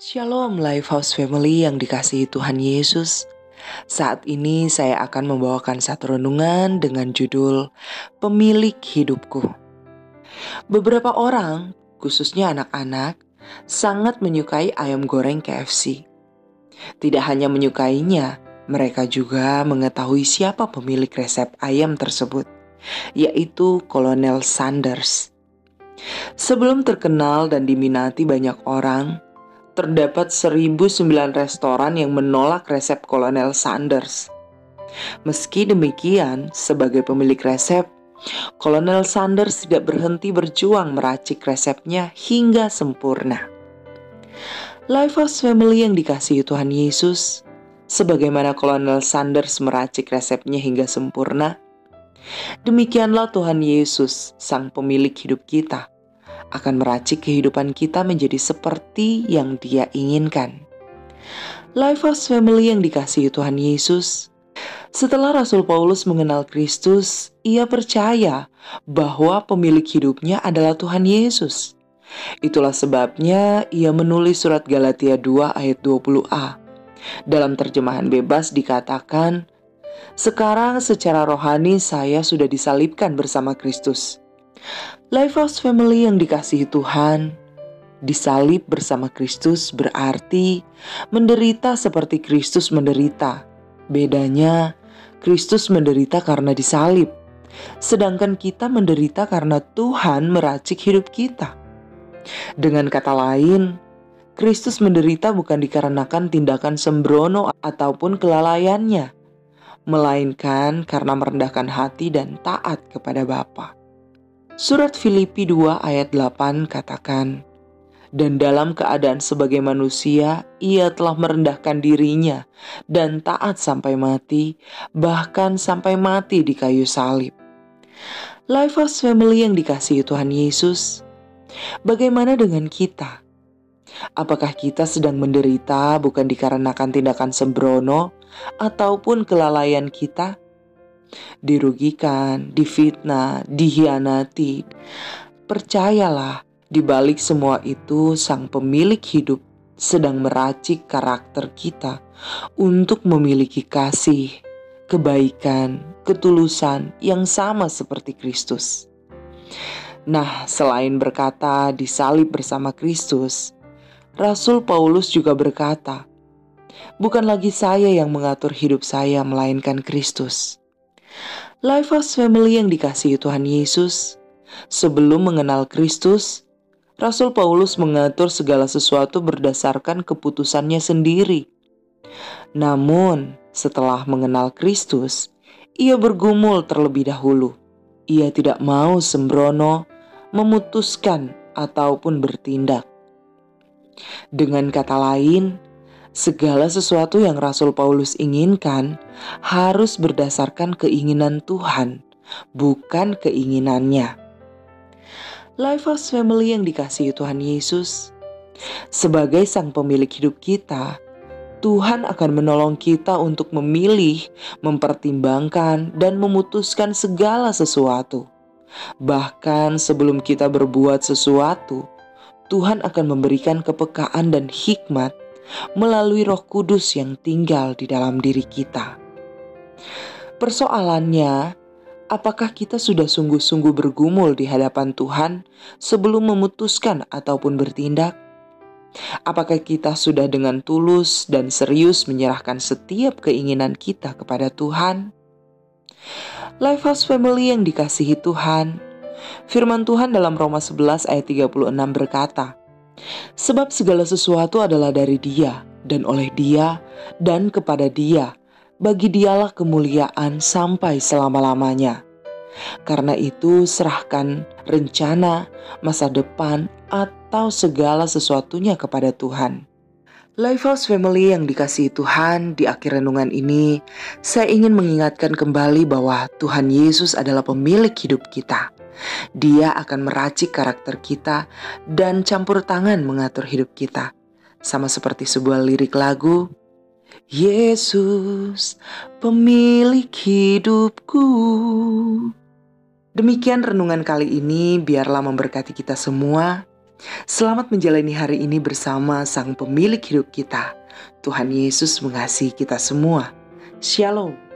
Shalom Lifehouse Family yang dikasihi Tuhan Yesus. Saat ini saya akan membawakan satu renungan dengan judul Pemilik Hidupku. Beberapa orang, khususnya anak-anak, sangat menyukai ayam goreng KFC. Tidak hanya menyukainya, mereka juga mengetahui siapa pemilik resep ayam tersebut, yaitu Kolonel Sanders. Sebelum terkenal dan diminati banyak orang, terdapat 1009 restoran yang menolak resep Kolonel Sanders. Meski demikian, sebagai pemilik resep, Kolonel Sanders tidak berhenti berjuang meracik resepnya hingga sempurna. Lifehouse Family yang dikasihi Tuhan Yesus, sebagaimana Kolonel Sanders meracik resepnya hingga sempurna, demikianlah Tuhan Yesus, Sang Pemilik hidup kita, akan meracik kehidupan kita menjadi seperti yang Dia inginkan. Lifehouse Family yang dikasihi Tuhan Yesus, setelah Rasul Paulus mengenal Kristus, ia percaya bahwa pemilik hidupnya adalah Tuhan Yesus. Itulah sebabnya ia menulis surat Galatia 2 ayat 20a. Dalam terjemahan bebas dikatakan, sekarang secara rohani saya sudah disalibkan bersama Kristus. Lifehouse Family yang dikasihi Tuhan, disalib bersama Kristus berarti menderita seperti Kristus menderita. Bedanya, Kristus menderita karena disalib, sedangkan kita menderita karena Tuhan meracik hidup kita. Dengan kata lain, Kristus menderita bukan dikarenakan tindakan sembrono ataupun kelalaiannya, melainkan karena merendahkan hati dan taat kepada Bapa. Surat Filipi 2 ayat 8 katakan, Dan dalam keadaan sebagai manusia, ia telah merendahkan dirinya dan taat sampai mati, bahkan sampai mati di kayu salib. Lifehouse Family yang dikasihi Tuhan Yesus, bagaimana dengan kita? Apakah kita sedang menderita bukan dikarenakan tindakan sembrono ataupun kelalaian kita? Dirugikan, difitnah, dihianati. Percayalah, di balik semua itu, Sang Pemilik hidup sedang meracik karakter kita untuk memiliki kasih, kebaikan, ketulusan yang sama seperti Kristus. Nah, selain berkata disalib bersama Kristus, Rasul Paulus juga berkata, "Bukan lagi saya yang mengatur hidup saya, melainkan Kristus." Lifehouse Family yang dikasihi Tuhan Yesus, sebelum mengenal Kristus, Rasul Paulus mengatur segala sesuatu berdasarkan keputusannya sendiri. Namun, setelah mengenal Kristus, ia bergumul terlebih dahulu. Ia tidak mau sembrono, memutuskan, ataupun bertindak. Dengan kata lain, Segala sesuatu yang Rasul Paulus inginkan harus berdasarkan keinginan Tuhan, bukan keinginannya. Lifehouse Family yang dikasihi Tuhan Yesus, sebagai sang pemilik hidup kita, Tuhan akan menolong kita untuk memilih, mempertimbangkan, dan memutuskan segala sesuatu. Bahkan sebelum kita berbuat sesuatu, Tuhan akan memberikan kepekaan dan hikmat melalui Roh Kudus yang tinggal di dalam diri kita. Persoalannya, apakah kita sudah sungguh-sungguh bergumul di hadapan Tuhan sebelum memutuskan ataupun bertindak? Apakah kita sudah dengan tulus dan serius menyerahkan setiap keinginan kita kepada Tuhan? Lifehouse Family yang dikasihi Tuhan, firman Tuhan dalam Roma 11 ayat 36 berkata, Sebab segala sesuatu adalah dari Dia, dan oleh Dia, dan kepada Dia. Bagi Dialah kemuliaan sampai selama-lamanya. Karena itu, serahkan rencana, masa depan, atau segala sesuatunya kepada Tuhan. Lifehouse Family yang dikasihi Tuhan, di akhir renungan ini, saya ingin mengingatkan kembali bahwa Tuhan Yesus adalah pemilik hidup kita. Dia akan meracik karakter kita dan campur tangan mengatur hidup kita. Sama seperti sebuah lirik lagu, Yesus pemilik hidupku. Demikian renungan kali ini, biarlah memberkati kita semua. Selamat menjalani hari ini bersama Sang Pemilik hidup kita. Tuhan Yesus mengasihi kita semua. Shalom.